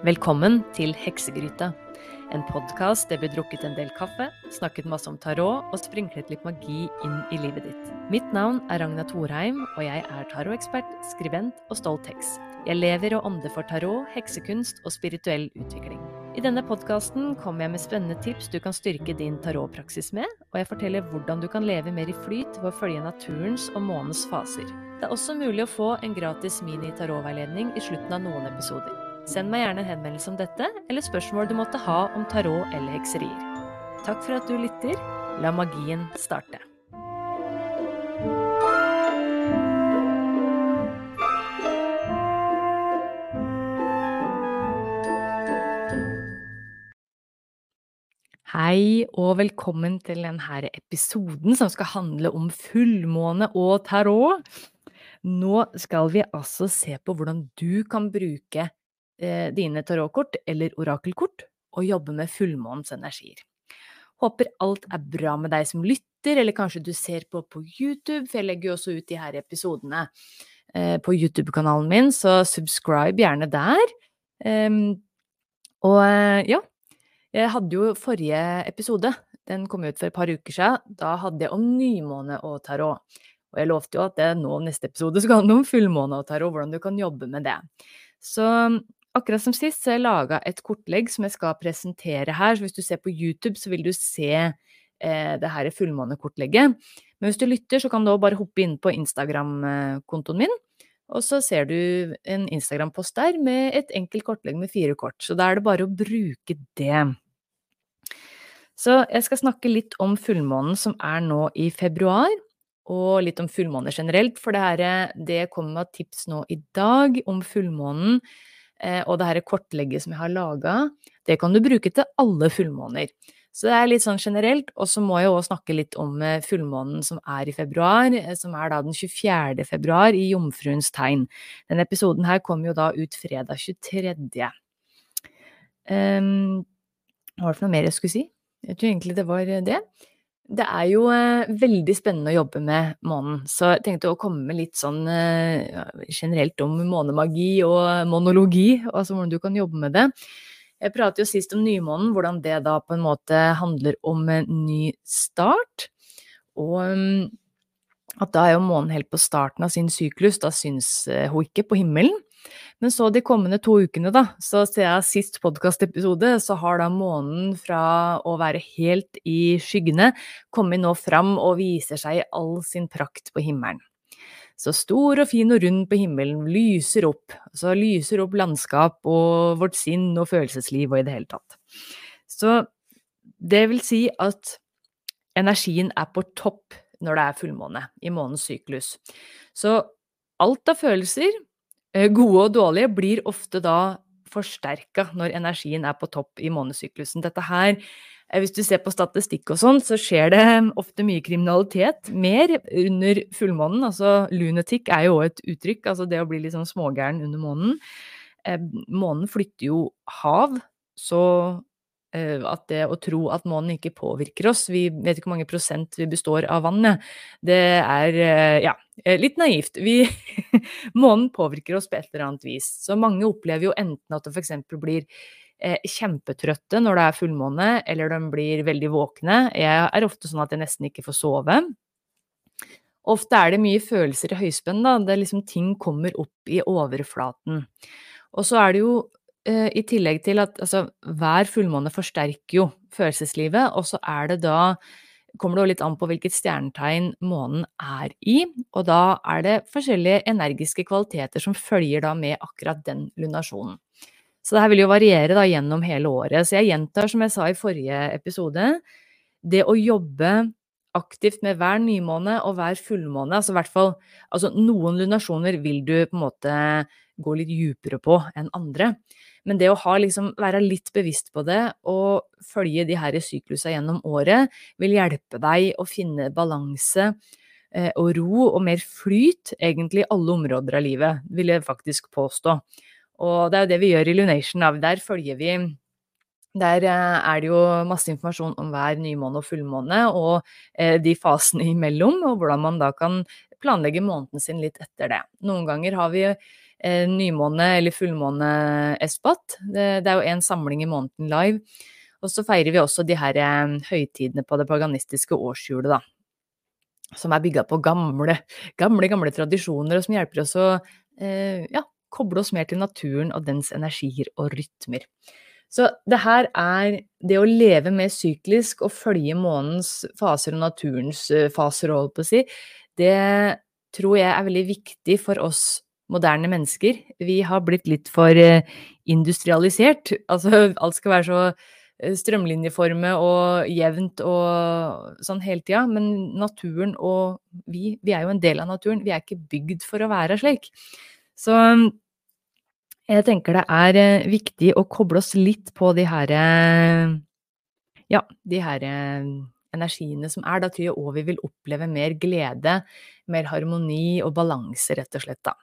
Velkommen til Heksegryta. En podkast der vi drukket en del kaffe, snakket masse om tarot og sprinklet litt magi inn i livet ditt. Mitt navn er Ragna Thorheim, og jeg er tarotekspert, skribent og stolt heks. Jeg lever og ånder for tarot, heksekunst og spirituell utvikling. I denne podkasten kommer jeg med spennende tips du kan styrke din tarotpraksis med, og jeg forteller hvordan du kan leve mer i flyt ved å følge naturens og månens faser. Det er også mulig å få en gratis mini-tarotveiledning i slutten av noen episoder. Send meg gjerne en henvendelse om dette, eller spørsmål du måtte ha om tarot eller hekserier. Takk for at du lytter. La magien starte. Hei og velkommen til denne episoden som skal handle om fullmåne og tarot. Nå skal vi altså se på hvordan du kan bruke eh, dine tarotkort eller orakelkort og jobbe med fullmånens energier. Håper alt er bra med deg som lytter, eller kanskje du ser på på YouTube, for jeg legger jo også ut de her episodene eh, på YouTube-kanalen min, så subscribe gjerne der. Um, og eh, ja, jeg hadde jo forrige episode, den kom ut for et par uker siden, da hadde jeg om nymåne og tarot. Og jeg lovte jo at det nå neste episode skal handle om fullmåne og tarot, hvordan du kan jobbe med det. Så akkurat som sist så har jeg laga et kortlegg som jeg skal presentere her. Så hvis du ser på YouTube, så vil du se eh, det her fullmånekortlegget. Men hvis du lytter, så kan du òg bare hoppe inn på Instagram-kontoen min. Og så ser du en Instagram-post der med et enkelt kortlegg med fire kort. Så da er det bare å bruke det. Så jeg skal snakke litt om fullmånen som er nå i februar, og litt om fullmåner generelt. For det, her, det kommer med tips nå i dag om fullmånen. Eh, og det her kortlegget som jeg har laga, det kan du bruke til alle fullmåner. Så det er litt sånn generelt, og så må jeg òg snakke litt om eh, fullmånen som er i februar, eh, som er da den 24. februar i Jomfruens tegn. Denne episoden her kommer jo da ut fredag 23. Um, hva var det noe mer jeg skulle si? Jeg tror egentlig det var det. Det er jo eh, veldig spennende å jobbe med månen, så jeg tenkte å komme med litt sånn eh, generelt om månemagi og monologi, altså hvordan du kan jobbe med det. Jeg pratet jo sist om nymånen, hvordan det da på en måte handler om en ny start. Og um, at da er jo månen helt på starten av sin syklus, da syns eh, hun ikke på himmelen. Men så de kommende to ukene, da, så jeg sist podkastepisode, så har da månen fra å være helt i skyggene kommet nå fram og viser seg i all sin prakt på himmelen. Så stor og fin og rund på himmelen, lyser opp. Så lyser opp landskap og vårt sinn og følelsesliv og i det hele tatt. Så det vil si at energien er på topp når det er fullmåne i månens syklus. Så alt av følelser, gode og dårlige, blir ofte da forsterka når energien er på topp i månesyklusen. Dette her Eh, hvis du ser på statistikk og sånn, så skjer det ofte mye kriminalitet. Mer under fullmånen. Altså lunatic er jo òg et uttrykk, altså det å bli litt sånn smågæren under månen. Eh, månen flytter jo hav, så eh, at det å tro at månen ikke påvirker oss Vi vet ikke hvor mange prosent vi består av vannet. Det er ja, litt naivt. Vi, månen påvirker oss på et eller annet vis. Så mange opplever jo enten at det f.eks. blir eh, kjempetrøtte når det er fullmåne, eller de blir veldig våkne. Jeg er ofte sånn at jeg nesten ikke får sove. Ofte er det mye følelser i høyspenn, da. Det er liksom ting kommer opp i overflaten. Og så er det jo eh, i tillegg til at altså, hver fullmåne forsterker jo følelseslivet, og så er det da kommer det litt an på hvilket stjernetegn månen er i, og da er det forskjellige energiske kvaliteter som følger da med akkurat den lunasjonen. Så det her vil jo variere da gjennom hele året. Så jeg gjentar som jeg sa i forrige episode, det å jobbe aktivt med hver nymåne og hver fullmåne, altså i hvert fall altså noen lunasjoner vil du på en måte gå litt djupere på enn andre. Men det å ha, liksom, være litt bevisst på det og følge de her syklusa gjennom året, vil hjelpe deg å finne balanse eh, og ro og mer flyt egentlig i alle områder av livet, vil jeg faktisk påstå. Og det er jo det vi gjør i Lunation. Der følger vi der eh, er det jo masse informasjon om hver nymåne og fullmåne, og eh, de fasene imellom, og hvordan man da kan planlegge måneden sin litt etter det. Noen ganger har vi nymåne eller fullmåne-espat. Det, det, er jo en samling i måneden live. Og så feirer vi også de her eh, høytidene på det paganistiske årshjulet, da. Som er bygga på gamle, gamle, gamle tradisjoner, og som hjelper oss å eh, ja, koble oss mer til naturen og dens energier og rytmer. Så det her er det å leve mer syklisk og følge månens faser og naturens eh, faser, holdt på å si, det tror jeg er veldig viktig for oss moderne mennesker. Vi har blitt litt for eh, industrialisert. Altså alt skal være så eh, strømlinjeforme og jevnt og sånn hele tida. Men naturen og vi, vi er jo en del av naturen. Vi er ikke bygd for å være slik. Så jeg tenker det er eh, viktig å koble oss litt på de her eh, Ja, de her eh, energiene som er. Da tror jeg òg vi vil oppleve mer glede, mer harmoni og balanse, rett og slett, da.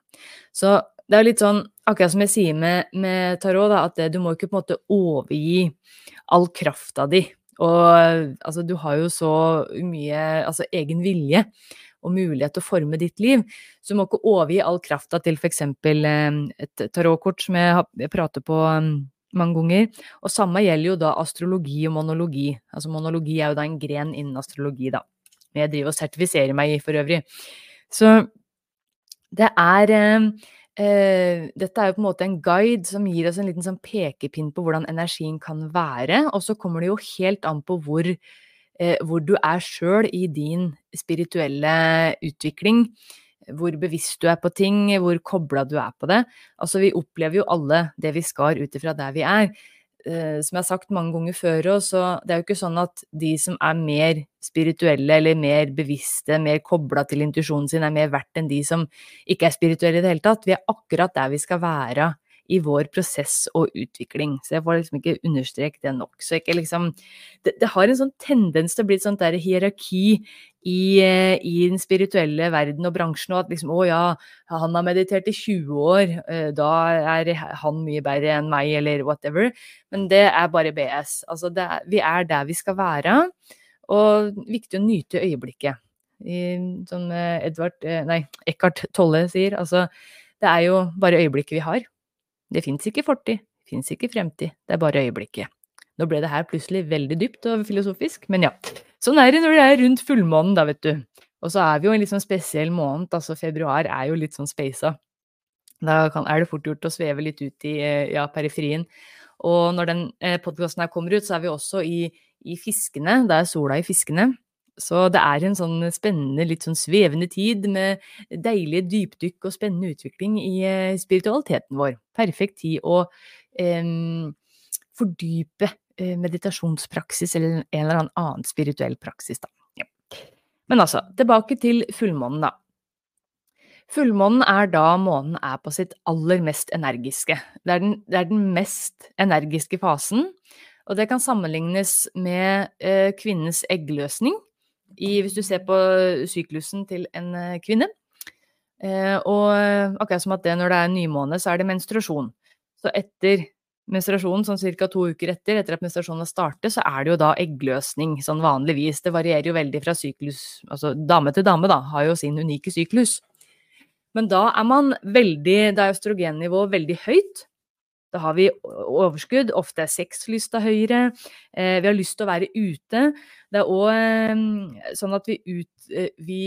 Så det er litt sånn, akkurat som jeg sier med, med tarot, da, at du må ikke på en måte overgi all krafta di. Og altså, du har jo så mye altså, egen vilje og mulighet til å forme ditt liv. Så du må ikke overgi all krafta til f.eks. Eh, et tarotkort som jeg jeg prater på mm, mange ganger. Og samme gjelder jo da astrologi og monologi. Altså monologi er jo da en gren innen astrologi, da. Men Jeg driver og sertifiserer meg i for øvrig. Så det er eh, eh, Dette er jo på en måte en guide som gir oss en liten sånn pekepinn på hvordan energien kan være. Og så kommer det jo helt an på hvor Eh, hvor du er sjøl i din spirituelle utvikling. Hvor bevisst du er på ting, hvor kobla du er på det. Altså, vi opplever jo alle det vi skal ut ifra der vi er. Eh, som jeg har sagt mange ganger før òg, så det er jo ikke sånn at de som er mer spirituelle eller mer bevisste, mer kobla til intuisjonen sin, er mer verdt enn de som ikke er spirituelle i det hele tatt. Vi er akkurat der vi skal være i vår prosess og utvikling. Så jeg får liksom ikke understreket det nok. Så ikke liksom det, det, har en sånn tendens til å bli et sånt der hierarki i, eh, i, den spirituelle verden og bransjen, og at liksom å ja, han har meditert i 20 år, eh, da er han mye bedre enn meg, eller whatever. Men det er bare BS. Altså det, vi er der vi skal være, og viktig å nyte øyeblikket. Som Edvard, eh, nei, Eckhart Tolle sier, altså det er jo bare øyeblikket vi har. Det fins ikke fortid, det fins ikke fremtid, det er bare øyeblikket. Nå ble det her plutselig veldig dypt og filosofisk, men ja. Sånn er det når det er rundt fullmånen, da, vet du. Og så er vi jo en litt sånn spesiell måned, altså februar er jo litt sånn speisa. Da kan, er det fort gjort å sveve litt ut i eh, ja, periferien. Og når den eh, podkasten her kommer ut, så er vi også i, i fiskene. Da er sola i fiskene. Så det er en sånn spennende, litt sånn svevende tid med deilige dypdykk og spennende utvikling i eh, spiritualiteten vår. Perfekt tid å eh, fordype meditasjonspraksis eller en eller annen spirituell praksis, da. Ja. Men altså, tilbake til fullmånen, da. Fullmånen er da månen er på sitt aller mest energiske. Det er den, det er den mest energiske fasen. Og det kan sammenlignes med eh, kvinnens eggløsning, i, hvis du ser på syklusen til en eh, kvinne. Eh, og akkurat som at det når det er nymåne, så er det menstruasjon. Så etter menstruasjonen, sånn ca. to uker etter, etter at menstruasjonen har startet, så er det jo da eggløsning, sånn vanligvis. Det varierer jo veldig fra syklus Altså dame til dame, da, har jo sin unike syklus. Men da er man veldig Da er østrogennivået veldig høyt. Da har vi overskudd, ofte er sexlysta høyere, eh, vi har lyst til å være ute. Det er òg eh, sånn at vi, ut, eh, vi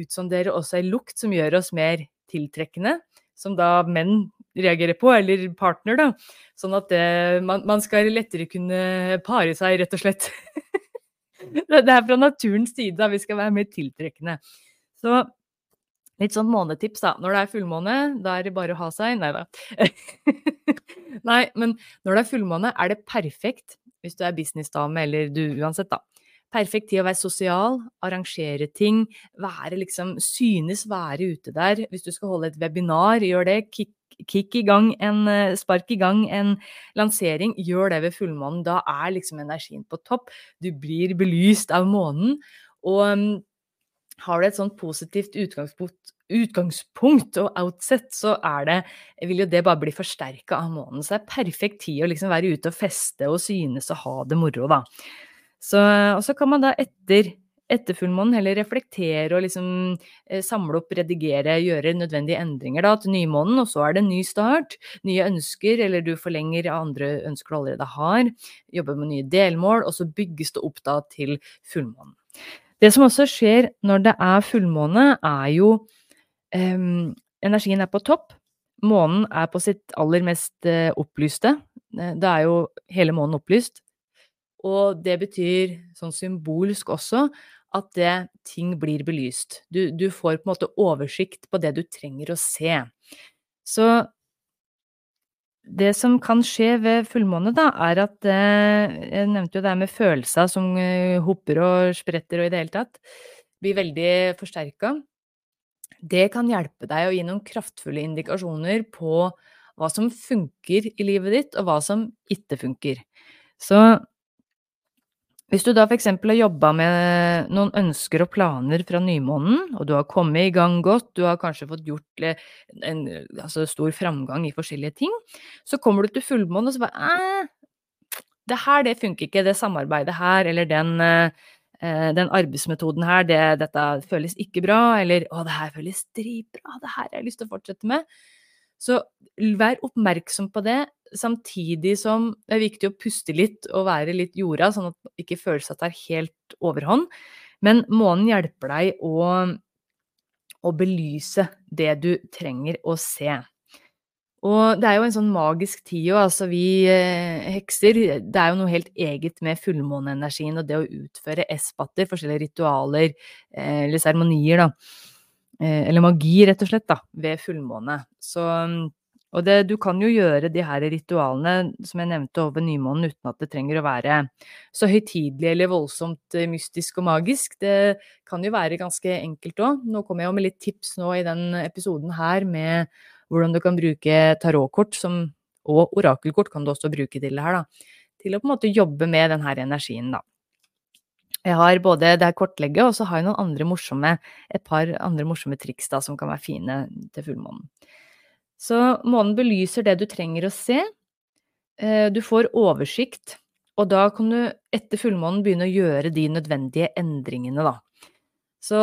utsonderer også en lukt som gjør oss mer tiltrekkende, som da menn reagerer på, eller partner, da. Sånn at det, man, man, skal lettere kunne pare seg, rett og slett. det er fra naturens side da vi skal være mer tiltrekkende. Så litt sånn månetips, da. Når det er fullmåne, da er det bare å ha seg. Nei da. Nei, men når det er fullmåne, er det perfekt, hvis du er businessdame eller du uansett, da. Perfekt tid å være sosial, arrangere ting, være liksom Synes være ute der. Hvis du skal holde et webinar, gjør det. Kick, kick i gang en eh, Spark i gang en lansering. Gjør det ved fullmånen. Da er liksom energien på topp. Du blir belyst av månen. Og mm, har du et sånt positivt utgangspunkt, utgangspunkt og outset, så er det, vil jo det bare bli forsterka av månen. Så det er perfekt tid å liksom være ute og feste og synes og ha det moro, da. Så, og så kan man da etter etter fullmånen heller reflektere og liksom eh, samle opp, redigere, gjøre nødvendige endringer da til nymånen, og så er det en ny start. Nye ønsker, eller du forlenger andre ønsker du allerede har. Jobber med nye delmål, og så bygges det opp da til fullmånen. Det som også skjer når det er fullmåne, er jo um, Energien er på topp. Månen er på sitt aller mest uh, opplyste. Da er jo hele månen opplyst. Og det betyr sånn symbolsk også at det, ting blir belyst. Du, du, får på en måte oversikt på det du trenger å se. Så det som kan skje ved fullmåne, da, er at eh, Jeg nevnte jo det her med følelser som eh, hopper og spretter og i det hele tatt blir veldig forsterka. Det kan hjelpe deg å gi noen kraftfulle indikasjoner på hva som funker i livet ditt, og hva som ikke funker. Så hvis du da f.eks. har jobba med noen ønsker og planer fra nymånen, og du har kommet i gang godt, du har kanskje fått gjort en altså stor framgang i forskjellige ting, så kommer du til fullmåne og så bare eh, det her, det funker ikke, det samarbeidet her, eller den, eh, den arbeidsmetoden her, det, dette føles ikke bra, eller å, det her føles dritbra, det her har jeg lyst til å fortsette med. Så vær oppmerksom på det, samtidig som det er viktig å puste litt og være litt jorda, sånn at det ikke føles at det er helt overhånd. Men månen hjelper deg å, å belyse det du trenger å se. Og det er jo en sånn magisk tid òg, altså vi eh, hekser Det er jo noe helt eget med fullmåneenergien og det å utføre espatter, forskjellige ritualer eh, eller seremonier, da. Eh, eller magi, rett og slett, da, ved fullmåne. Så og det, du kan jo gjøre de her ritualene som jeg nevnte over nymånen uten at det trenger å være så høytidelig eller voldsomt eh, mystisk og magisk. Det kan jo være ganske enkelt òg. Nå kommer jeg jo med litt tips nå i den episoden her med hvordan du kan bruke tarotkort og orakelkort kan du også bruke til det her, da. Til å på en måte jobbe med den her energien, da. Jeg har både det her kortlegget, og så har jeg noen andre morsomme, et par andre morsomme triks da, som kan være fine til fullmånen. Så månen belyser det du trenger å se. Eh, du får oversikt, og da kan du etter fullmånen begynne å gjøre de nødvendige endringene, da. Så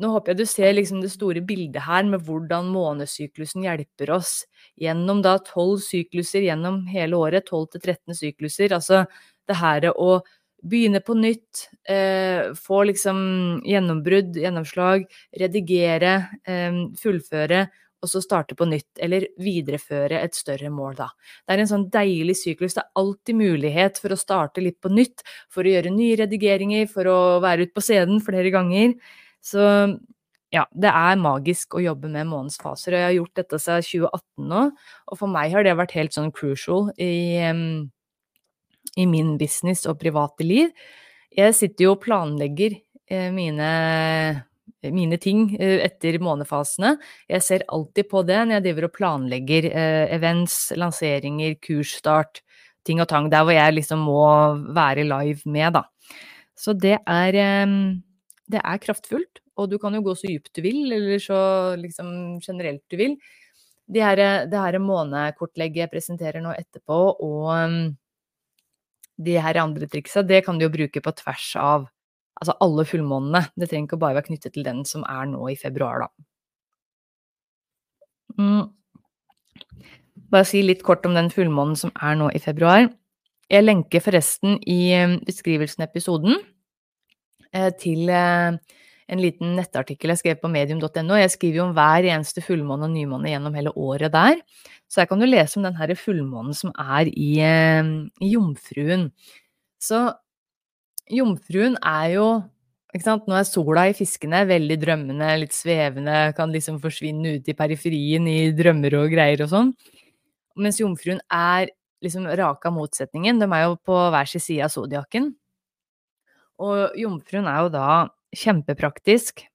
nå håper jeg du ser liksom det store bildet her med hvordan månesyklusen hjelper oss gjennom da tolv sykluser gjennom hele året, 12 til 13 sykluser. Altså det her å begynne på nytt, eh, få liksom gjennombrudd, gjennomslag, redigere, eh, fullføre og så starte på nytt, eller videreføre et større mål, da. Det er en sånn deilig syklus. Det er alltid mulighet for å starte litt på nytt, for å gjøre nye redigeringer, for å være ute på scenen flere ganger. Så ja, det er magisk å jobbe med månedsfaser, og jeg har gjort dette siden 2018 nå, og for meg har det vært helt sånn crucial i, i min business og private liv. Jeg sitter jo og planlegger eh, mine mine ting eh, etter månefasene. Jeg ser alltid på det når jeg driver og planlegger eh, events, lanseringer, kursstart, ting og tang. Der hvor jeg liksom må være live med, da. Så det er, det er kraftfullt. Og du kan jo gå så dypt du vil, eller så liksom generelt du vil. Det her, det her månekortlegget jeg presenterer nå etterpå, og de her andre triksa, det kan du jo bruke på tvers av altså alle fullmånene. Det trenger ikke bare være knyttet til den som er nå i februar, da. Mm. Bare si litt kort om den fullmånen som er nå i februar. Jeg lenker forresten i eh, beskrivelsen av episoden eh, til eh, en liten nettartikkel jeg skrev på medium.no. Jeg skriver jo om hver eneste fullmåne og nymåne gjennom hele året der. Så her kan du lese om den her fullmånen som er i, i Jomfruen. Så Jomfruen er jo ikke sant? Nå er sola i fiskene veldig drømmende, litt svevende, kan liksom forsvinne ut i periferien i drømmer og greier og sånn. Mens jomfruen er liksom raka motsetningen. De er jo på hver sin side av zodiaken. Og jomfruen er jo da kjempepraktisk.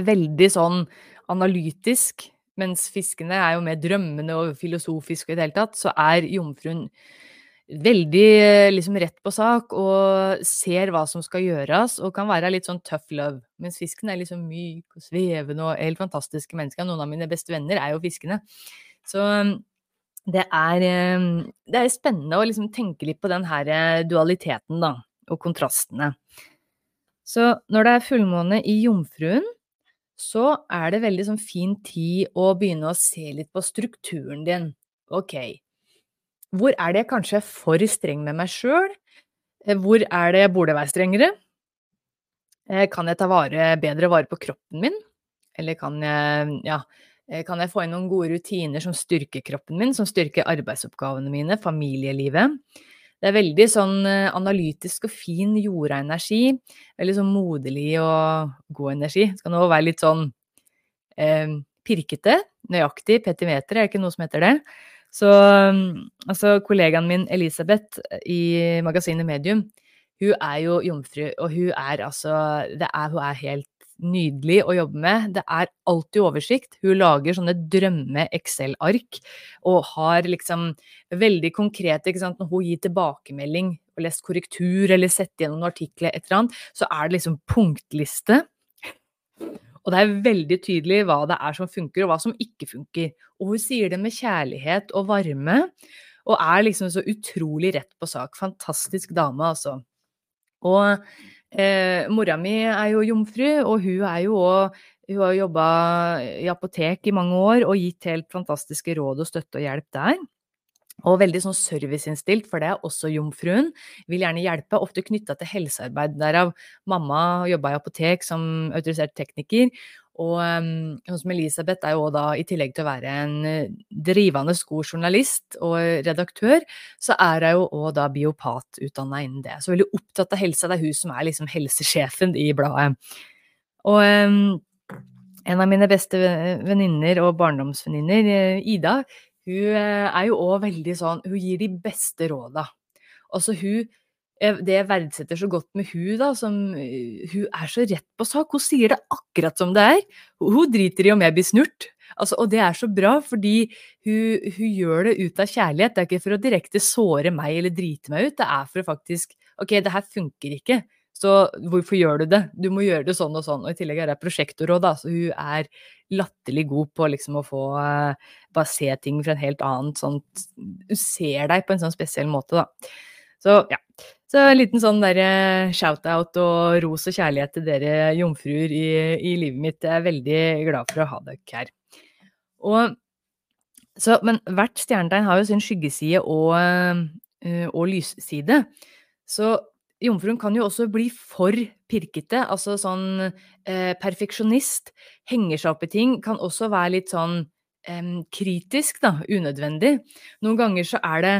Veldig sånn analytisk. Mens fiskene er jo mer drømmende og filosofiske i det hele tatt, så er jomfruen veldig liksom rett på sak og ser hva som skal gjøres, og kan være litt sånn tough love. Mens fisken er liksom myk og svevende og helt fantastiske mennesker. Noen av mine beste venner er jo fiskene. Så um, det er, um, det er spennende å liksom tenke litt på den her dualiteten, da, og kontrastene. Så når det er fullmåne i Jomfruen, så er det veldig sånn fin tid å begynne å se litt på strukturen din. Ok, hvor er det jeg kanskje er for streng med meg sjøl? Hvor er det jeg burde være strengere? Kan jeg ta vare, bedre vare på kroppen min? Eller kan jeg, ja, kan jeg få inn noen gode rutiner som styrker kroppen min, som styrker arbeidsoppgavene mine, familielivet? Det er veldig sånn eh, analytisk og fin jorda energi. Veldig sånn moderlig og god energi. Det skal nå være litt sånn eh, pirkete, nøyaktig, petimeter, er det ikke noe som heter det? Så altså kollegaen min Elisabeth i magasinet Medium, hun er jo jomfru, og hun er altså er, Hun er helt nydelig å jobbe med. Det er alltid oversikt. Hun lager sånne drømme-Excel-ark og har liksom veldig konkrete ikke sant? Når hun gir tilbakemelding og lest korrektur eller sett gjennom noen artikler, et eller annet, så er det liksom punktliste. Og det er veldig tydelig hva det er som funker, og hva som ikke funker. Og hun sier det med kjærlighet og varme, og er liksom så utrolig rett på sak. Fantastisk dame, altså. Og Eh, mora mi er jo jomfru, og hun er jo òg Hun har jobba i apotek i mange år og gitt helt fantastiske råd og støtte og hjelp der. Og veldig sånn serviceinnstilt, for det er også jomfruen. Vil gjerne hjelpe, ofte knytta til helsearbeid. Derav mamma jobba i apotek som autorisert tekniker, og sånn som Elisabeth er jo da, i tillegg til å være en eh, drivende god journalist og redaktør, så er hun jo òg da biopatutdanna innen det. Så veldig opptatt av helse. Det er hun som er liksom helsesjefen i bladet. Og um, en av mine beste venninner og barndomsvenninner, eh, Ida, hun er jo òg veldig sånn Hun gir de beste råda. Altså hun det jeg verdsetter så godt med hun da, som Hun er så rett på sak. Hun sier det akkurat som det er. Hun driter i om jeg blir snurt. Altså, og det er så bra, fordi hun, hun, gjør det ut av kjærlighet. Det er ikke for å direkte såre meg eller drite meg ut, det er for å faktisk Ok, det her funker ikke, så hvorfor gjør du det? Du må gjøre det sånn og sånn. Og i tillegg er jeg prosjektorråd, så hun er latterlig god på liksom å få uh, bare se ting fra en helt annen sånn Hun ser deg på en sånn spesiell måte, da. Så ja. Så en liten sånn derre shout-out og ros og kjærlighet til dere jomfruer i, i, livet mitt. Jeg er veldig glad for å ha dere her. Og, så, men hvert stjernetegn har jo sin skyggeside og, eh, og lysside. Så jomfruen kan jo også bli for pirkete, altså sånn eh, perfeksjonist. Henger seg opp i ting. Kan også være litt sånn eh, kritisk, da. Unødvendig. Noen ganger så er det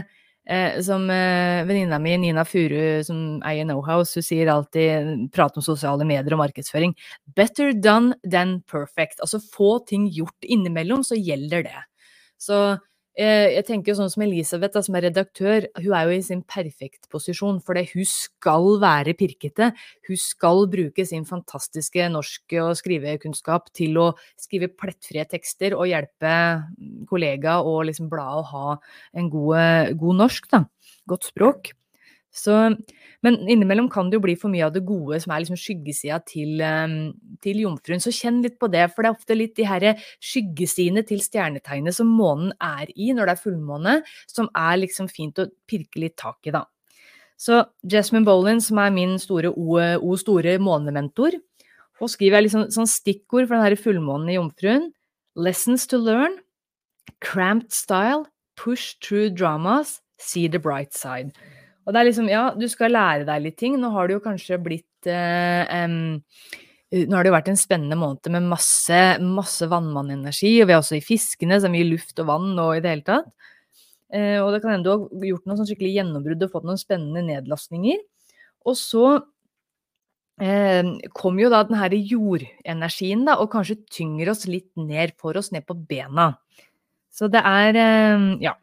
Eh, som eh, venninna mi Nina Furu, som eier Knowhouse, hun sier alltid prat om sosiale medier og markedsføring. Better done than perfect. Altså få ting gjort innimellom, så gjelder det. Så jeg tenker sånn som Elisabeth, da, som er redaktør, hun er jo i sin perfekt posisjon, fordi hun skal være pirkete. Hun skal bruke sin fantastiske norske- og skrivekunnskap til å skrive plettfrie tekster og hjelpe kollega og liksom bladet å ha en god, god norsk, da. Godt språk. Så, men innimellom kan det jo bli for mye av det gode som er liksom skyggesida til, ehm, til, jomfruen. Så kjenn litt på det, for det er ofte litt de her skyggesidene til stjernetegnet som månen er i når det er fullmåne, som er liksom fint å pirke litt tak i, da. Så Jasmine Bolin, som er min store O, o store månementor, og skriver liksom sånn stikkord for den her fullmånen i jomfruen. Lessons to learn. Cramped style. Push through dramas. See the bright side. Og det er liksom, ja, du skal lære deg litt ting. Nå har det jo kanskje blitt eh, um, nå har det jo vært en spennende måned med masse, masse vannmannenergi, og vi er også i fiskene, så mye luft og vann nå i det hele tatt. Eh, og det kan hende du har gjort noe sånn skikkelig gjennombrudd og fått noen spennende nedlastninger. Og så eh, kom jo da den her jordenergien, da, og kanskje tynger oss litt ned, får oss ned på bena. Så det er eh, Ja.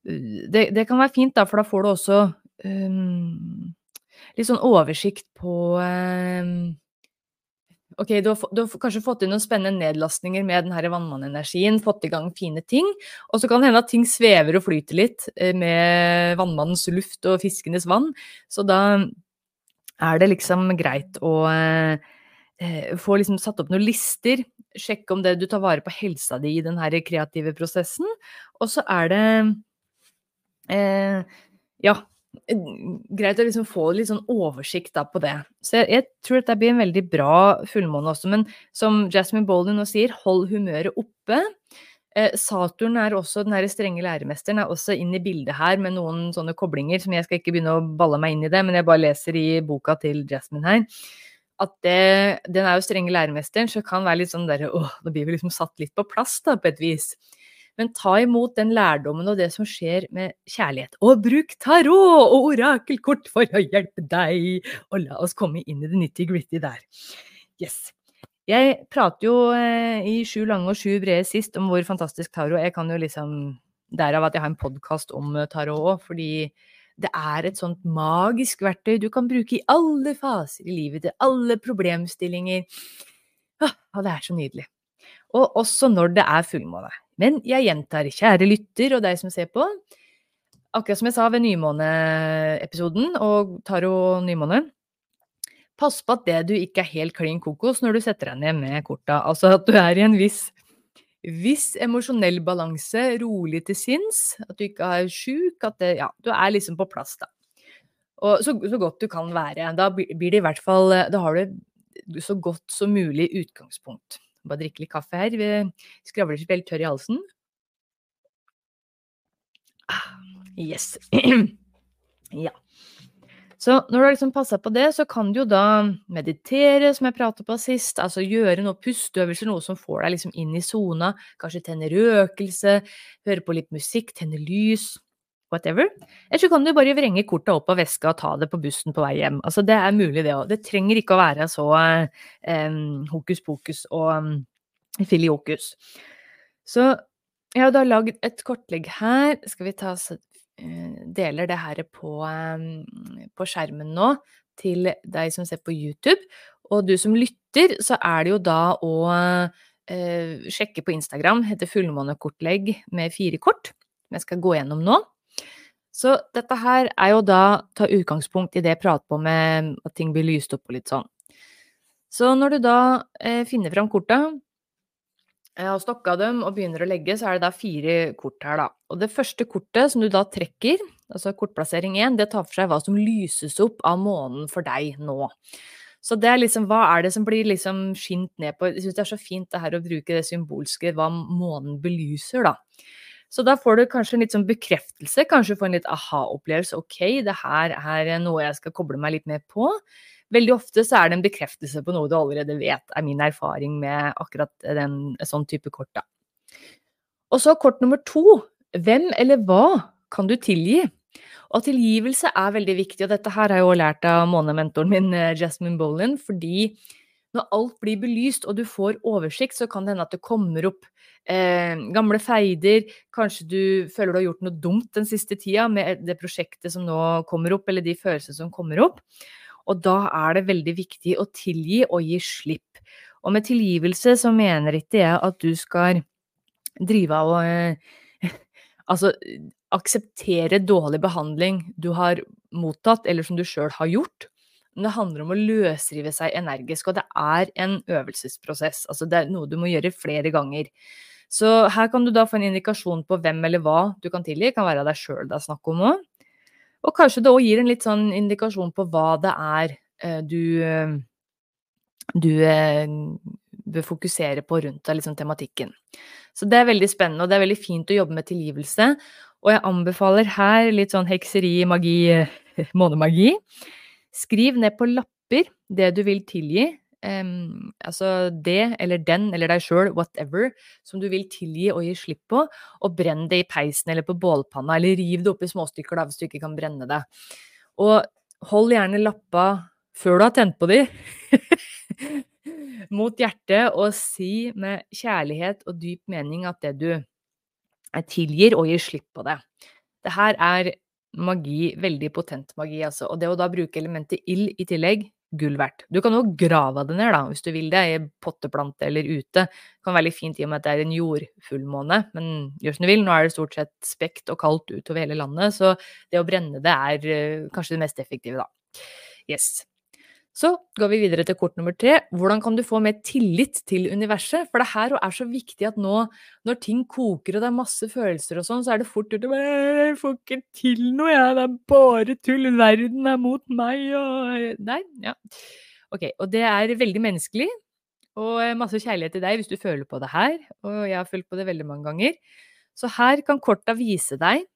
Det, det, kan være fint, da, for da får du også um, litt sånn oversikt på um, Ok, du har, du har, kanskje fått inn noen spennende nedlastninger med denne vannmannenergien, fått i gang fine ting. Og så kan det hende at ting svever og flyter litt eh, med vannmannens luft og fiskenes vann. Så da er det liksom greit å eh, få liksom satt opp noen lister. Sjekke om det du tar vare på helsa di i den kreative prosessen. Og så er det eh, Ja, greit å liksom få litt sånn oversikt da på det. Så jeg, jeg tror dette blir en veldig bra fullmåne også, men som Jasmine Bolden nå sier, hold humøret oppe. Eh, Saturn er også, den her strenge læremesteren er også inn i bildet her med noen sånne koblinger som jeg skal ikke begynne å balle meg inn i det, men jeg bare leser i boka til Jasmine her. At det, den er jo strenge læremesteren, så kan være litt sånn derre åh, nå blir vi liksom satt litt på plass, da, på et vis. Men ta imot den lærdommen og det som skjer med kjærlighet. Og bruk tarot og orakelkort for å hjelpe deg! Og la oss komme inn i det nitty-gritty der. Yes. Jeg prater jo eh, i Sju lange og sju brede sist om hvor fantastisk tarot Jeg kan jo liksom Derav at jeg har en podkast om eh, tarot òg, fordi det er et sånt magisk verktøy du kan bruke i alle faser i livet, til alle problemstillinger. Ah, det er så nydelig. Og også når det er fullmåne. Men jeg gjentar, kjære lytter og deg som ser på, akkurat som jeg sa ved nymåneepisoden og Taro nymåne, pass på at det du ikke er helt klin kokos når du setter deg ned med korta. Altså at du er i en viss, viss emosjonell balanse, rolig til sinns, at du ikke er sjuk, at det, ja, du er liksom på plass, da. Og så, så, godt du kan være. Da blir det i hvert fall Da har du så godt som mulig utgangspunkt. Bare drikke litt kaffe her. Vi skravler litt tørr i halsen. Yes. ja. Så når du har liksom passa på det, så kan du jo da meditere, som jeg pratet på sist. Altså gjøre noe pusteøvelser, noe som får deg liksom inn i sona. Kanskje tenne røkelse, høre på litt musikk, tenne lys whatever. Eller så kan du bare vrenge kortet opp av veska og ta det på bussen på vei hjem. Altså, det er mulig, det òg. Det trenger ikke å være så um, hokus pokus og um, filiokus. Så jeg har da lagd et kortlegg her. Skal vi ta så uh, deler det her på, um, på skjermen nå til deg som ser på YouTube. Og du som lytter, så er det jo da å uh, sjekke på Instagram. Heter fullmånekortlegg med fire kort. Jeg skal gå gjennom nå. Så dette her er jo da ta utgangspunkt i det jeg prater på med at ting blir lyst opp og litt sånn. Så når du da eh, finner fram korta, eh, har stokka dem og begynner å legge, så er det da fire kort her, da. Og det første kortet som du da trekker, altså kortplassering én, det tar for seg hva som lyses opp av månen for deg nå. Så det er liksom, hva er det som blir liksom skint ned på Jeg syns det er så fint det her å bruke det symbolske, hva månen belyser, da. Så da får du kanskje en litt sånn bekreftelse, kanskje få en litt aha-opplevelse. Ok, det her er noe jeg skal koble meg litt mer på. Veldig ofte så er det en bekreftelse på noe du allerede vet, er min erfaring med akkurat den, sånn type kort, da. Og så kort nummer to. Hvem eller hva kan du tilgi? Og tilgivelse er veldig viktig, og dette her har jeg jo lært av månementoren min eh, Jasmine Bolin, fordi når alt blir belyst og du får oversikt, så kan det hende at det kommer opp eh, gamle feider. Kanskje du føler du har gjort noe dumt den siste tida med det prosjektet som nå kommer opp, eller de følelsene som kommer opp. Og da er det veldig viktig å tilgi og gi slipp. Og med tilgivelse så mener ikke jeg at du skal drive av og eh, Altså akseptere dårlig behandling du har mottatt, eller som du sjøl har gjort men det handler om å løsrive seg energisk. Og det er en øvelsesprosess. Altså det er noe du må gjøre flere ganger. Så her kan du da få en indikasjon på hvem eller hva du kan tilgi. Det kan være deg sjøl det er snakk om òg. Og kanskje det òg gir en litt sånn indikasjon på hva det er eh, du, eh, du eh, bør fokusere på rundt deg, liksom tematikken. Så det er veldig spennende, og det er veldig fint å jobbe med tilgivelse. Og jeg anbefaler her litt sånn hekseri, magi, månemagi. Skriv ned på lapper det du vil tilgi. Um, altså det eller den eller deg sjøl, whatever, som du vil tilgi og gi slipp på, og brenn det i peisen eller på bålpanna, eller riv det opp i småstykker da, hvis du ikke kan brenne det. Og hold gjerne lappa før du har tent på de, mot hjertet, og si med kjærlighet og dyp mening at det du tilgir, og gir slipp på det. Det her er magi, veldig potent magi, altså. Og det å da bruke elementet ild i tillegg, gull verdt. Du kan jo grave det ned, da, hvis du vil det, i potteplante eller ute. Det kan være litt fint i og med at det er en jordfullmåne, men gjør som du vil. Nå er det stort sett spekt og kaldt utover hele landet, så det å brenne det er uh, kanskje det mest effektive, da. Yes. Så går vi videre til kort nummer tre. Hvordan kan du få mer tillit til universet? For det her er så viktig at nå, når ting koker og det er masse følelser og sånn, så er det fort gjort å Jeg får ikke til noe, jeg. Det er bare tull. Verden er mot meg og Nei. Ja. Ok. Og det er veldig menneskelig. Og masse kjærlighet til deg hvis du føler på det her. Og jeg har følt på det veldig mange ganger. Så her kan korta vise deg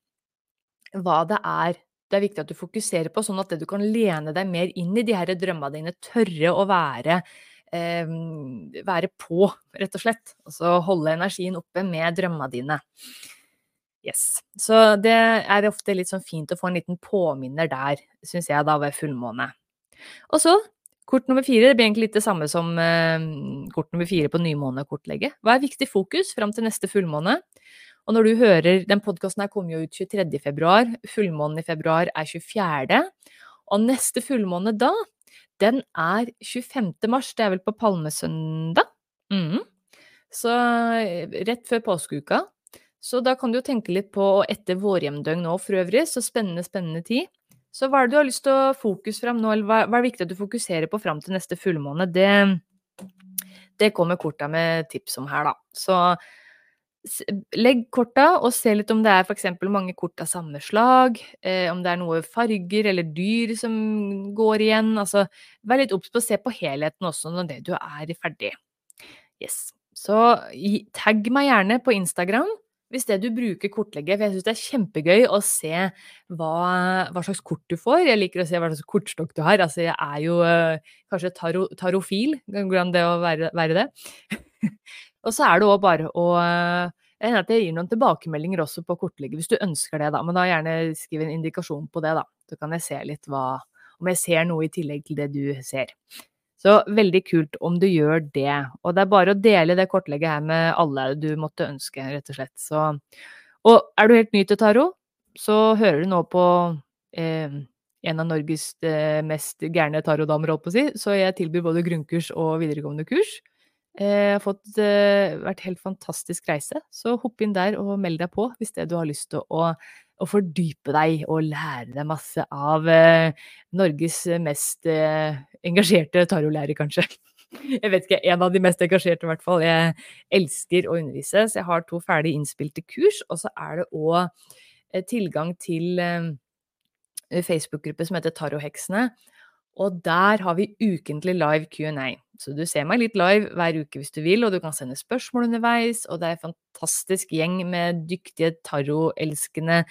hva det er det er viktig at du fokuserer på, sånn at du kan lene deg mer inn i de her drømmene dine. Tørre å være, eh, være på, rett og slett. Altså holde energien oppe med drømmene dine. Yes. Så det er ofte litt sånn fint å få en liten påminner der, syns jeg, da ved fullmåne. Og så Kort nummer fire det blir egentlig litt det samme som eh, kort nummer fire på nymånekortlegget. Hva er viktig fokus fram til neste fullmåne? Og når du hører Den podkasten her kommer jo ut 23. februar. Fullmånen i februar er 24. Og neste fullmåne da, den er 25. mars. Det er vel på palmesøndag? Mm. Så eh, rett før påskeuka. Så da kan du jo tenke litt på etter vårhjemdøgn nå for øvrig, så spennende, spennende tid. Så hva er det du har lyst til å fokusere fram nå, eller hva, hva er viktig at du fokuserer på fram til neste fullmåne? Det, det kommer korta med tips om her, da. Så Legg korta, og se litt om det er f.eks. mange kort av samme slag, eh, om det er noe farger eller dyr som går igjen. Altså, vær litt obs på å se på helheten også når det du er ferdig. Yes. Så tagg meg gjerne på Instagram hvis det du bruker kortlegget, for jeg syns det er kjempegøy å se hva, hva, slags kort du får. Jeg liker å se hva slags kortstokk du har. Altså, jeg er jo eh, kanskje taro, tarofil, hvordan det å være, være det. Og så er det òg bare å eh, jeg hender at jeg gir noen tilbakemeldinger også på kortlegget, hvis du ønsker det, da. Men da gjerne skriv en indikasjon på det, da. Så kan jeg se litt hva Om jeg ser noe i tillegg til det du ser. Så veldig kult om du gjør det. Og det er bare å dele det kortlegget her med alle du måtte ønske, rett og slett. Så, og er du helt ny til tarot, så hører du nå på eh, en av Norges eh, mest gærne tarotdamer, holdt på å si. Så jeg tilbyr både grunnkurs og videregående kurs. Jeg eh, har fått uh, vært helt fantastisk reise, så hopp inn der og meld deg på hvis det du har lyst til å, å fordype deg og lære deg masse av uh, Norges mest engasjerte tarotlærer, kanskje. Jeg vet ikke, en av de mest engasjerte i hvert fall. Jeg elsker å undervise, så jeg har to ferdig innspilte kurs, og så er det òg tilgang til Facebook-gruppe som heter Tarotheksene. Og der har vi ukentlig live Q&A. Så du ser meg litt live hver uke hvis du vil, og du kan sende spørsmål underveis. Og det er en fantastisk gjeng med dyktige tarotelskende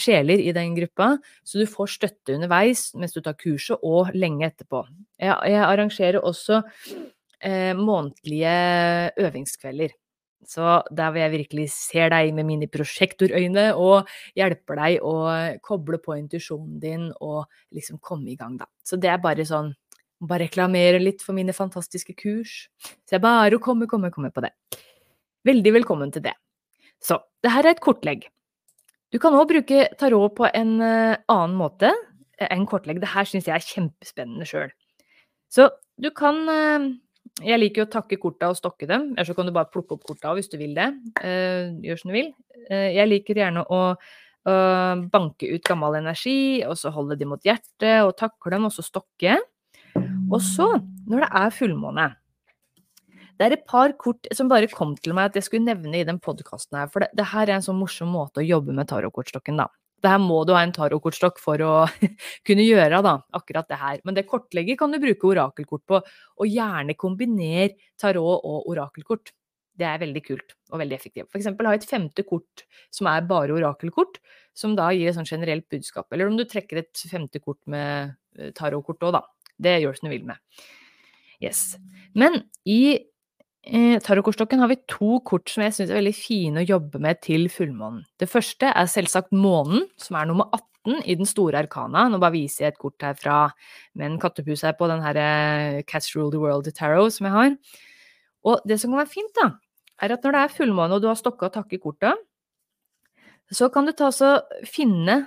sjeler i den gruppa. Så du får støtte underveis mens du tar kurset, og lenge etterpå. Jeg, jeg arrangerer også eh, månedlige øvingskvelder. Så der hvor jeg virkelig ser deg med mine prosjektorøyne og hjelper deg å koble på intuisjonen din og liksom komme i gang, da. Så det er bare sånn Bare reklamere litt for mine fantastiske kurs. Så er bare å komme, komme, komme på det. Veldig velkommen til det. Så det her er et kortlegg. Du kan òg bruke tarot på en uh, annen måte enn kortlegg. Det her syns jeg er kjempespennende sjøl. Så du kan uh, jeg liker jo å takke korta og stokke dem, eller så kan du bare plukke opp korta hvis du vil det. Uh, gjør som du vil. Uh, jeg liker gjerne å banke ut gammel energi, og så holde de mot hjertet, og takle dem, og så stokke. Og så, når det er fullmåne Det er et par kort som bare kom til meg at jeg skulle nevne i den podkasten her, for det, det, her er en sånn morsom måte å jobbe med tarotkortstokken, da. Det her må du ha en tarotkortstokk for å kunne gjøre, da, akkurat det her. Men det kortlegget kan du bruke orakelkort på, og gjerne kombiner tarot og orakelkort. Det er veldig kult og veldig effektivt. Eksempel ha et femte kort som er bare orakelkort, som da gir et sånn generelt budskap. Eller om du trekker et femte kort med eh, tarotkort òg, da. Det gjør som du vil med. Yes. Men i i tarotkortstokken har vi to kort som jeg syns er veldig fine å jobbe med til fullmånen. Det første er selvsagt månen, som er nummer 18 i den store arkana. Nå bare viser jeg et kort herfra med en kattepus her på den her eh, Cats Rule the World Tarot som jeg har. Og det som kan være fint, da, er at når det er fullmåne og du har stokka og takke kortet, så kan du ta så finne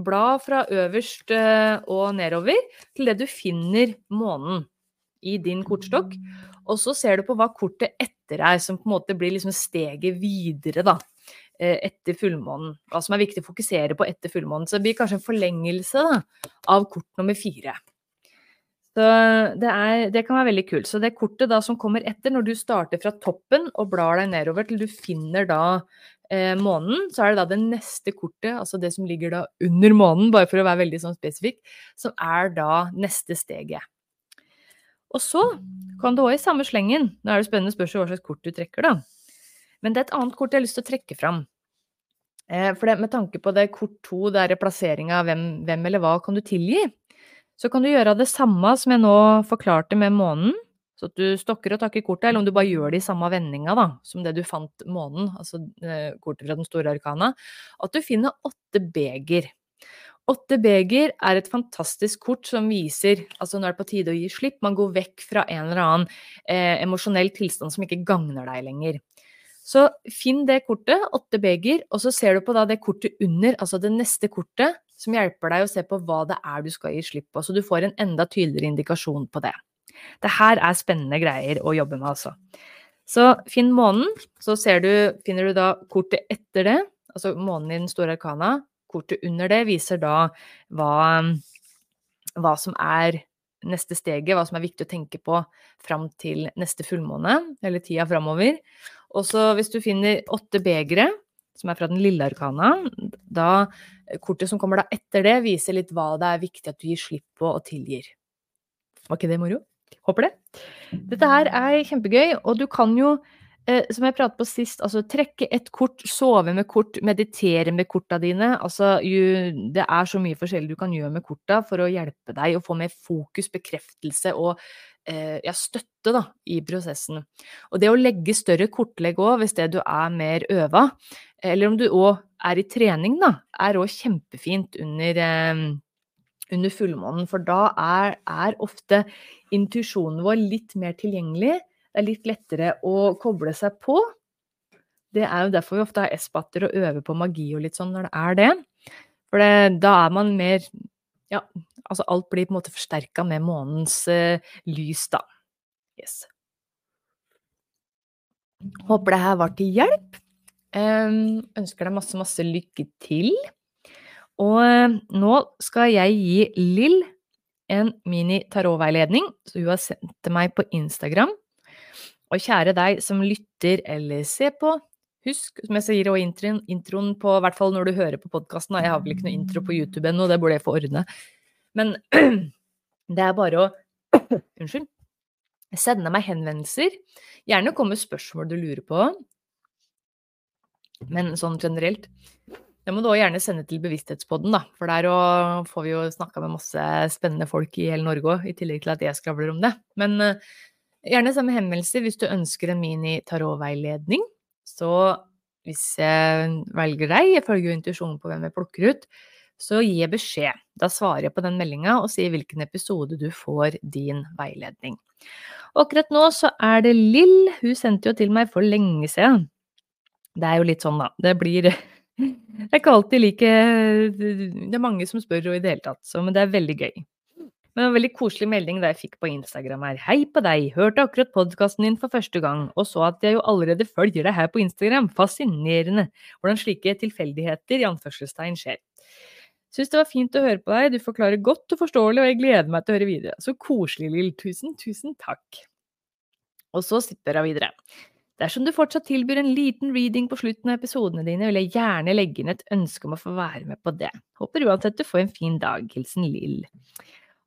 blad fra øverst eh, og nedover til det du finner månen i din kortstokk. Og så ser du på hva kortet etter er, som på en måte blir liksom steget videre, da. Eh, etter fullmånen. Hva som er viktig å fokusere på etter fullmånen. Så det blir kanskje en forlengelse da, av kort nummer fire. Så det, er, det, kan være veldig kult. Så det kortet da som kommer etter, når du starter fra toppen og blar deg nedover til du finner da eh, månen, så er det da det neste kortet, altså det som ligger da under månen, bare for å være veldig sånn spesifikk, som er da neste steget. Og så kan du òg i samme slengen, nå er det spennende spørsmål hva slags kort du trekker, da. Men det er et annet kort jeg har lyst til å trekke fram. Eh, for det, med tanke på det kort to, er plassering av hvem, hvem eller hva kan du tilgi, så kan du gjøre det samme som jeg nå forklarte med månen. Så at du stokker og takker kortet, eller om du bare gjør det i samme vendinga da, som det du fant månen, altså eh, kortet fra den store arkana. At du finner åtte beger. Åtte beger er et fantastisk kort som viser altså nå er det på tide å gi slipp. Man går vekk fra en eller annen eh, emosjonell tilstand som ikke gagner deg lenger. Så finn det kortet, åtte beger, og så ser du på det kortet under, altså det neste kortet, som hjelper deg å se på hva det er du skal gi slipp på, så du får en enda tydeligere indikasjon på det. Det her er spennende greier å jobbe med, altså. Så finn månen, så du, finner du da kortet etter det, altså månen i den store arkana. Kortet under det viser da hva, hva som er neste steget, hva som er viktig å tenke på fram til neste fullmåne, eller tida framover. Og så hvis du finner åtte begre, som er fra den lille arkana. Da, kortet som kommer da etter det, viser litt hva det er viktig at du gir slipp på og tilgir. Var ikke det moro? Håper det. Dette her er kjempegøy, og du kan jo, som jeg pratet på sist, altså trekke et kort, sove med kort, meditere med korta dine. Altså, det er så mye forskjellig du kan gjøre med korta for å hjelpe deg å få mer fokus, bekreftelse og eh, ja, støtte da, i prosessen. Og det å legge større kortlegg òg, hvis det du er mer øva, eller om du òg er i trening, da, er òg kjempefint under, eh, under, fullmånen. For da er, er ofte intuisjonen vår litt mer tilgjengelig. Det er litt lettere å koble seg på. Det er jo derfor vi ofte har S-batter og øver på magi og litt sånn når det er det. For det, da er man mer Ja, altså alt blir på en måte forsterka med månens uh, lys, da. Yes. Håper det her var til hjelp. Ønsker deg masse, masse lykke til. Og nå skal jeg gi Lill en mini-tarotveiledning, så hun har sendt til meg på Instagram. Og kjære deg som lytter eller ser på, husk, som jeg sier i introen, introen på, hvert fall når du hører på podkasten, jeg har vel ikke noe intro på YouTube ennå, det burde jeg få ordne, men det er bare å Unnskyld. Sende meg henvendelser. Gjerne kom med spørsmål du lurer på. Men sånn generelt Det må du òg gjerne sende til Bevissthetspodden, da. For der får vi jo snakka med masse spennende folk i hele Norge òg, i tillegg til at jeg skravler om det. Men uh, gjerne samme henvendelser hvis du ønsker en mini-tarotveiledning. Så hvis jeg velger deg, jeg følger jo intuisjonen på hvem jeg plukker ut, så gi beskjed. Da svarer jeg på den meldinga og sier hvilken episode du får din veiledning. Og akkurat nå så er det Lill. Hun sendte jo til meg for lenge siden det er jo litt sånn, da. Det blir Det er ikke alltid like Det er mange som spør og i det hele tatt, så, men det er veldig gøy. Men en veldig koselig melding da jeg fikk på Instagram her. Hei på deg, hørte akkurat podkasten din for første gang, og så at jeg jo allerede følger deg her på Instagram. Fascinerende hvordan slike tilfeldigheter i anførselstegn skjer. Syns det var fint å høre på deg, du forklarer godt og forståelig, og jeg gleder meg til å høre videre. Så koselig, Lill. Tusen, tusen takk. Og så sitter hun videre. Dersom du fortsatt tilbyr en liten reading på slutten av episodene dine, vil jeg gjerne legge inn et ønske om å få være med på det. Håper uansett du får en fin dag. Hilsen Lill.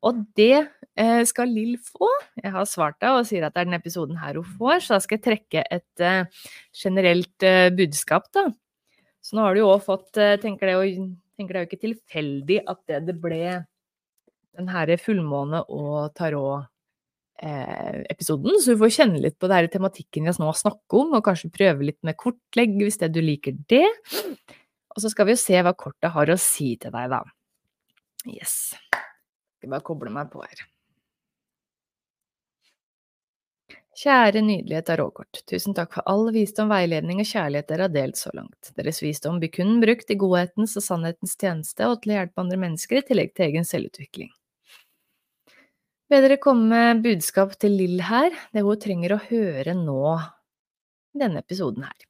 Og det eh, skal Lill få. Jeg har svart deg og sier at det er denne episoden her hun får, så da skal jeg trekke et uh, generelt uh, budskap, da. Så nå har du jo òg fått tenker, det jo, tenker det er jo ikke tilfeldig at det, det ble den herre fullmåne og tarot Eh, episoden, så du får kjenne litt på det tematikken vi nå snakker om, og kanskje prøve litt med kortlegg hvis det du liker det. Og så skal vi jo se hva kortet har å si til deg, da. Yes. Skal bare koble meg på her. Kjære nydelige tarotkort, tusen takk for all visdom, veiledning og kjærlighet dere har delt så langt. Deres visdom blir kun brukt i godhetens og sannhetens tjeneste og til å hjelpe andre mennesker i tillegg til egen selvutvikling. Be dere komme med budskap til Lill her, det hun trenger å høre nå i denne episoden her.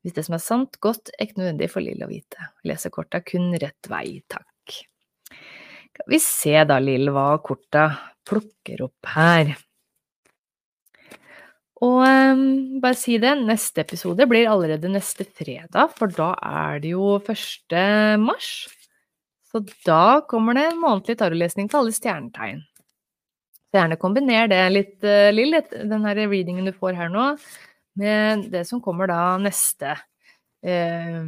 Hvis det som er sant, godt, er ikke nødvendig for Lill å vite. Lese korta kun rett vei, takk. Skal vi se da, Lill, hva korta plukker opp her. Og um, bare si det, neste episode blir allerede neste fredag, for da er det jo 1. mars. Så da kommer det en månedlig tarotlesning til alle stjernetegn. Så gjerne kombiner det litt, uh, Lill, den her readingen du får her nå, med det som kommer da neste uh,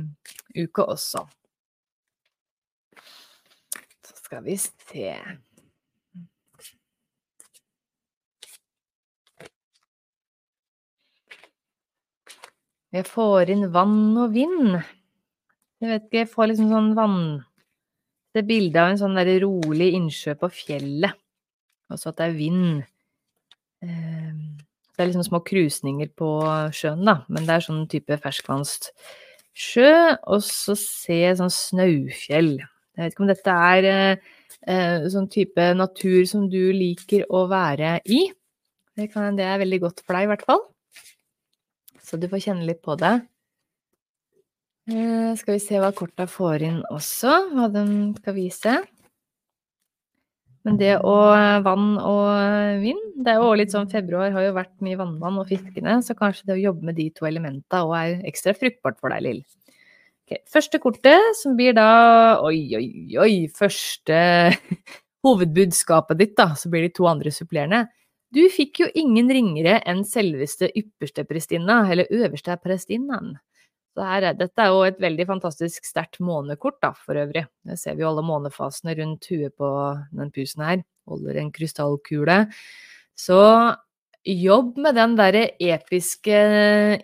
uke også. Skal vi se Jeg får inn vann og vind. Jeg vet ikke, jeg får liksom sånn vann Det er bilde av en sånn der rolig innsjø på fjellet, og så at det er vind. Ehm, det er liksom små krusninger på sjøen, da, men det er sånn type ferskvannssjø. Og så ser jeg sånn snaufjell. Jeg vet ikke om dette er eh, sånn type natur som du liker å være i. Det, kan, det er veldig godt for deg, i hvert fall så du får kjenne litt på det. Eh, skal vi se hva korta får inn også, hva de skal vise. Men det og eh, vann og vind Det er jo litt sånn februar har jo vært mye vannmann og fiskene, så kanskje det å jobbe med de to elementene òg er ekstra fruktbart for deg, Lill. Okay, første kortet, som blir da Oi, oi, oi! Første hovedbudskapet ditt, da. Så blir de to andre supplerende. Du fikk jo ingen ringere enn selveste ypperste prestinna, eller øverste prestinnaen. Dette er jo et veldig fantastisk sterkt månekort, da, for øvrig. Det ser vi jo alle månefasene rundt huet på den pusen her. Holder en krystallkule. Så jobb med den derre episke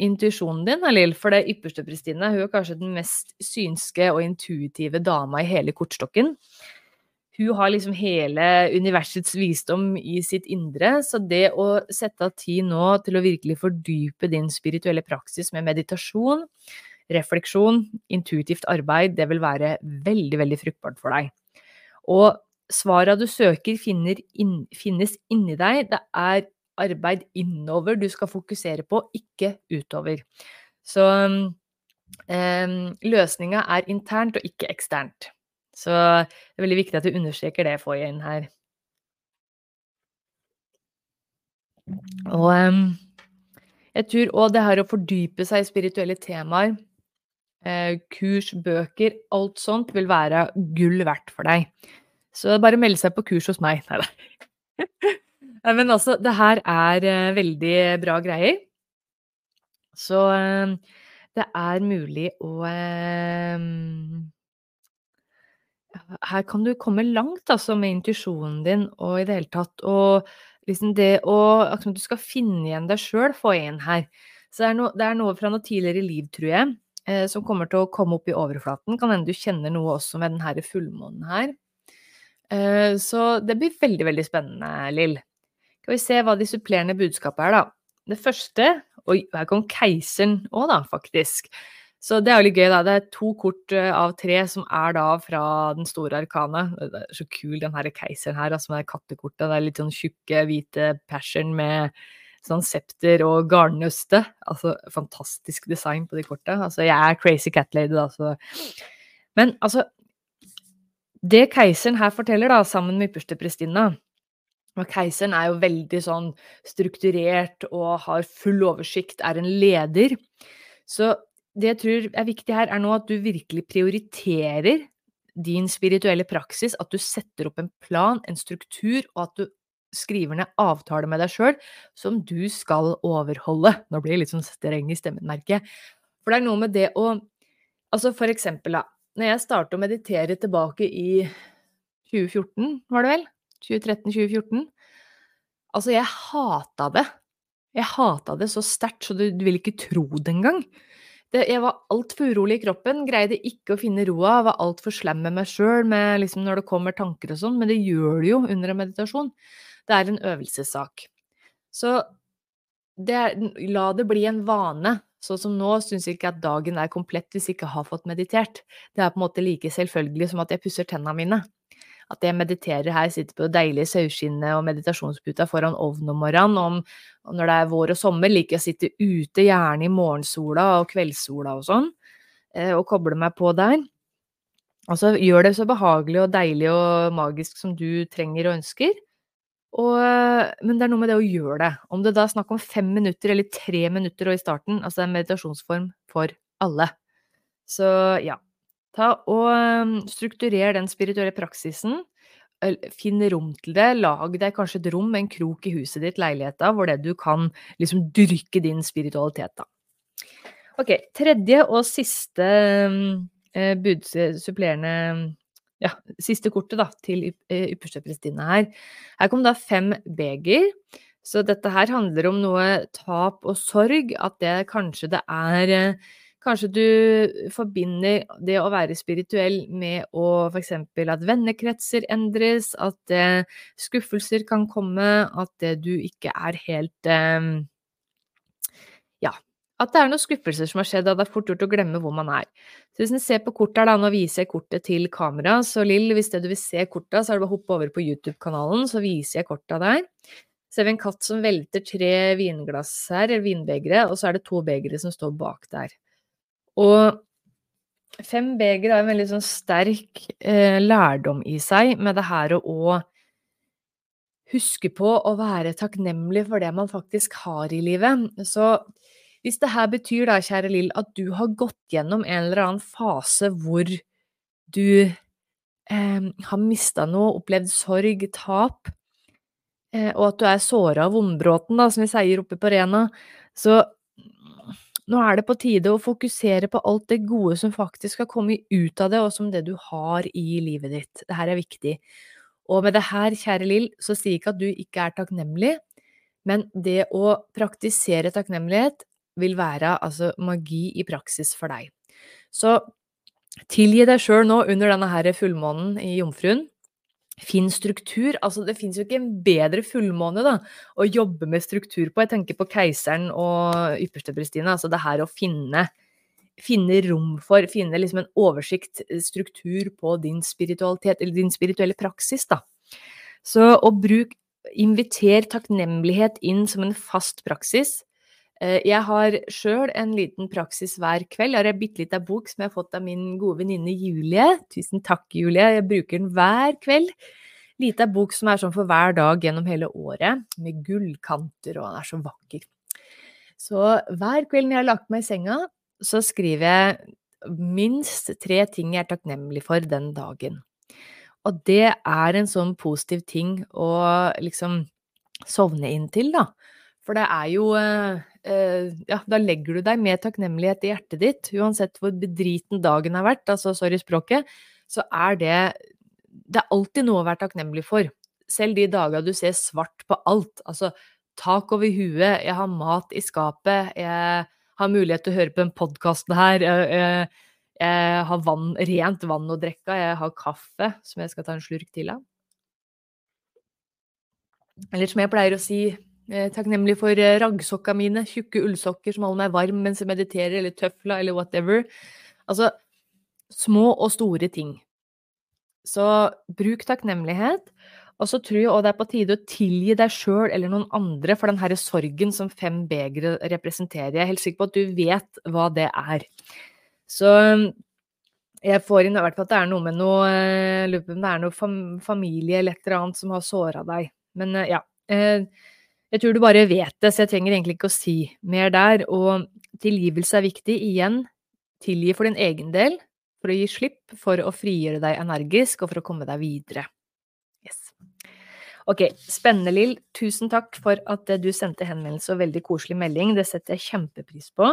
intuisjonen din, Lill, for det ypperste Pristine, hun er kanskje den mest synske og intuitive dama i hele kortstokken hun har liksom hele universets visdom i sitt indre, så det å sette av tid nå til å virkelig fordype din spirituelle praksis med meditasjon, refleksjon, intuitivt arbeid, det vil være veldig, veldig fruktbart for deg. Og svara du søker, inn, finnes inni deg. Det er arbeid innover du skal fokusere på, ikke utover. Så um, løsninga er internt og ikke eksternt. Så det er veldig viktig at du understreker det for inn her. Og um, jeg tror òg det her å fordype seg i spirituelle temaer, eh, kurs, bøker, alt sånt vil være gull verdt for deg. Så bare melde seg på kurs hos meg. Nei da. Men altså, det her er uh, veldig bra greier. Så uh, det er mulig å uh, her kan du komme langt altså, med intuisjonen din og i det hele tatt Og liksom det å At du skal finne igjen deg sjøl, få inn her. Så det er, noe, det er, noe fra noe tidligere liv, tror jeg, eh, som kommer til å komme opp i overflaten. Kan hende du kjenner noe også med denne fullmånen her. Eh, så det blir veldig, veldig spennende, Lill. Skal vi se hva de supplerende budskapene er, da. Det første Oi, her kom keiseren òg, da, faktisk. Så det er jo litt gøy, da. Det er to kort eh, av tre som er da fra den store arkana. Det er så kul den her keiseren her, altså med kattekortet. Det er litt sånn tjukke, hvite passion med sånn septer og garnnøste. Altså fantastisk design på de korta. Altså jeg er crazy cat lady, da, så Men altså Det keiseren her forteller, da, sammen med ypperste prestinna og keiseren er jo veldig sånn strukturert og har full oversikt, er en leder. Så det jeg tror er viktig her, er nå at du virkelig prioriterer din spirituelle praksis, at du setter opp en plan, en struktur, og at du skriver ned avtaler med deg sjøl som du skal overholde. Nå blir det litt sånn streng i stemmen, merker jeg. For det er noe med det å Altså for eksempel, da. Når jeg startet å meditere tilbake i 2014, var det vel? 2013-2014. Altså, jeg hata det. Jeg hata det så sterkt, så du, du vil ikke tro det engang. Det, jeg var altfor urolig i kroppen, greide ikke å finne roa, var altfor slem med meg sjøl liksom når det kommer tanker og sånn, men det gjør det jo under en meditasjon. Det er en øvelsessak. Så det, la det bli en vane. Sånn som nå syns jeg ikke at dagen er komplett hvis jeg ikke har fått meditert. Det er på en måte like selvfølgelig som at jeg pusser tenna mine at jeg mediterer her, sitter på det deilige saueskinnet og meditasjonsputa foran ovnen om morgenen. Om, og når det er vår og sommer, liker jeg å sitte ute, gjerne i morgensola og kveldssola og sånn, eh, og koble meg på der. Altså, gjør det så behagelig og deilig og magisk som du trenger og ønsker. Og, men det er noe med det å gjøre det. Om det da er snakk om fem minutter eller tre minutter og i starten, altså det er en meditasjonsform for alle. Så ja, ta og strukturer den spirituelle praksisen. Finn rom til det. Lag deg kanskje et rom, en krok i huset ditt, leiligheta, hvor det du kan liksom dyrke din spiritualitet, da. Ok, tredje og siste eh, buds, supplerende ja, siste kortet da, til ypperste prestinne her. Her kom da fem beger. Så dette her handler om noe tap og sorg, at det kanskje det er eh, Kanskje du forbinder det å være spirituell med å f.eks. at vennekretser endres, at eh, skuffelser kan komme, at du ikke er helt Ja, at det er noen skuffelser som har skjedd, og det er fort gjort å glemme hvor man er. Så hvis en ser på kortet, da, nå viser jeg kortet til kamera, så Lill, hvis det du vil se kortet, så er det bare å hoppe over på YouTube-kanalen, så viser jeg korta der. Så ser vi en katt som velter tre vinglass her, eller vinbegre, og så er det to begre som står bak der. Og fem begre har en veldig sånn sterk eh, lærdom i seg med det her å huske på å være takknemlig for det man faktisk har i livet. Så hvis det her betyr da, kjære Lill, at du har gått gjennom en eller annen fase hvor du eh, har mista noe, opplevd sorg, tap, eh, og at du er såra av vondbråten, da, som vi sier oppe på Rena, så nå er det på tide å fokusere på alt det gode som faktisk har kommet ut av det, og som det du har i livet ditt. Det her er viktig. Og med det her, kjære Lill, så sier ikke at du ikke er takknemlig, men det å praktisere takknemlighet vil være altså magi i praksis for deg. Så tilgi deg sjøl nå under denne her fullmånen i Jomfruen. Finn struktur. Altså, det fins jo ikke en bedre fullmåne da, å jobbe med struktur på. Jeg tenker på keiseren og yppersteprestine. Altså det her å finne, finne rom for, finne liksom en oversikt, struktur på din spiritualitet, eller din spirituelle praksis, da. Så å bruke Inviter takknemlighet inn som en fast praksis. Eh, jeg har sjøl en liten praksis hver kveld. Jeg har ei bitte lita bok som jeg har fått av min gode venninne Julie. Tusen takk, Julie. Jeg bruker den hver kveld. Lita bok som er sånn for hver dag gjennom hele året, med gullkanter, og den er så vakker. Så hver kveld når jeg har lagt meg i senga, så skriver jeg minst tre ting jeg er takknemlig for den dagen. Og det er en sånn positiv ting å liksom sovne inn til, da. For det er jo eh, ja, da legger du deg med takknemlighet i hjertet ditt, uansett hvor bedriten dagen har vært, altså sorry språket, så er det Det er alltid noe å være takknemlig for. Selv de dager du ser svart på alt. Altså tak over huet, jeg har mat i skapet, jeg har mulighet til å høre på den podkasten her, jeg, jeg, jeg, har vann, rent vann å drikke, jeg har kaffe som jeg skal ta en slurk til av. Eller som jeg pleier å si Eh, takknemlig for eh, raggsokka mine, tjukke ullsokker som holder meg varm mens jeg mediterer, eller tøfla, eller whatever. Altså små og store ting. Så bruk takknemlighet. Og så tror jeg også det er på tide å tilgi deg sjøl eller noen andre for den herre sorgen som fem begre representerer. Jeg er helt sikker på at du vet hva det er. Så jeg får inn i hvert fall at det er noe med noe eh, Lurer på om det er noe familie eller et eller annet som har såra deg. Men ja. Jeg tror du bare vet det, så jeg trenger egentlig ikke å si mer der. Og tilgivelse er viktig. Igjen, tilgi for din egen del, for å gi slipp, for å frigjøre deg energisk og for å komme deg videre. Yes. Ok, spennende, Lill. Tusen takk for at du sendte henvendelse og veldig koselig melding. Det setter jeg kjempepris på.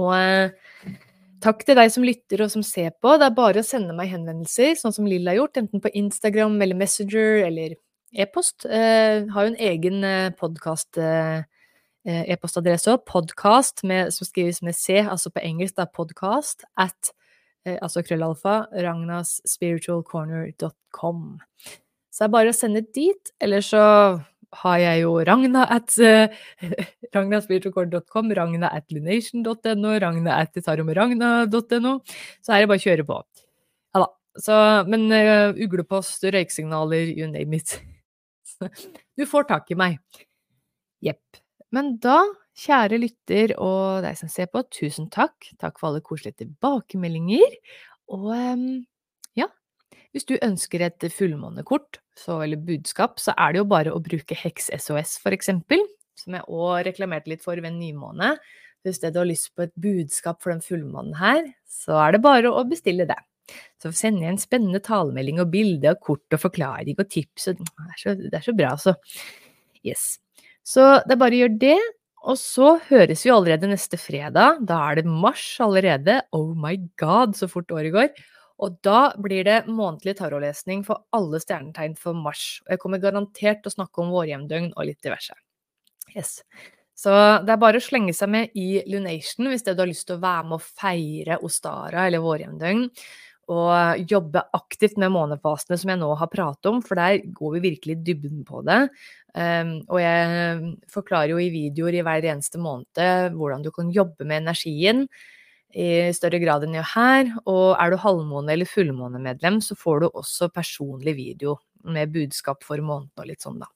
Og eh, takk til deg som lytter og som ser på. Det er bare å sende meg henvendelser, sånn som Lill har gjort, enten på Instagram eller Messenger eller e-post. Eh, har jo en egen eh, podkast eh, eh, e-postadresse òg, podcast som skrives med C, altså på engelsk, da podcast, at altså krøllalfa, ragnasspiritualcorner.com. Så det er bare å sende dit, eller så har jeg jo Ragna at uh, ragnaspiritualcorner.com, ragna at lunation.no, ragna at taromeragna.no. Så er det bare å kjøre på. Ja da. Så, men uh, uglepost, røyksignaler, you name it. Du får tak i meg. Jepp. Men da, kjære lytter og deg som ser på, tusen takk. Takk for alle koselige tilbakemeldinger. Og ja, hvis du ønsker et fullmånekort, så, eller budskap, så er det jo bare å bruke Heks-SOS for eksempel, som jeg òg reklamerte litt for ved nymåne. Hvis du har lyst på et budskap for den fullmånen her, så er det bare å bestille det. Så sender jeg en spennende talemelding og bilde og kort og forklaring og tips, og det er så, det er så bra, altså. Yes. Så det er bare å gjøre det, og så høres vi allerede neste fredag. Da er det mars allerede. Oh my god, så fort året går. Og da blir det månedlig tarotlesning for alle stjernetegn for mars. Og jeg kommer garantert til å snakke om vårhjemdøgn og litt diverse. Yes. Så det er bare å slenge seg med i Lunation hvis du har lyst til å være med å feire Ostara eller vårhjemdøgn. Og jobbe aktivt med månefasene som jeg nå har pratet om, for der går vi virkelig dybden på det. Um, og jeg forklarer jo i videoer i hver eneste måned hvordan du kan jobbe med energien i større grad enn jeg gjør her. Og er du halvmåne- eller fullmånemedlem, så får du også personlig video med budskap for måneden og litt sånn, da.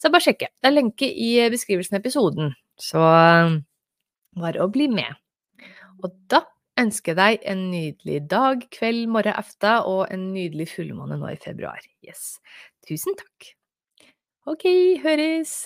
Så bare sjekke. Det er lenke i beskrivelsen av episoden, så bare å bli med. Og da ønsker deg en nydelig dag, kveld, morgen, aften og en nydelig fullmåne nå i februar. Yes. Tusen takk. Ok, høres!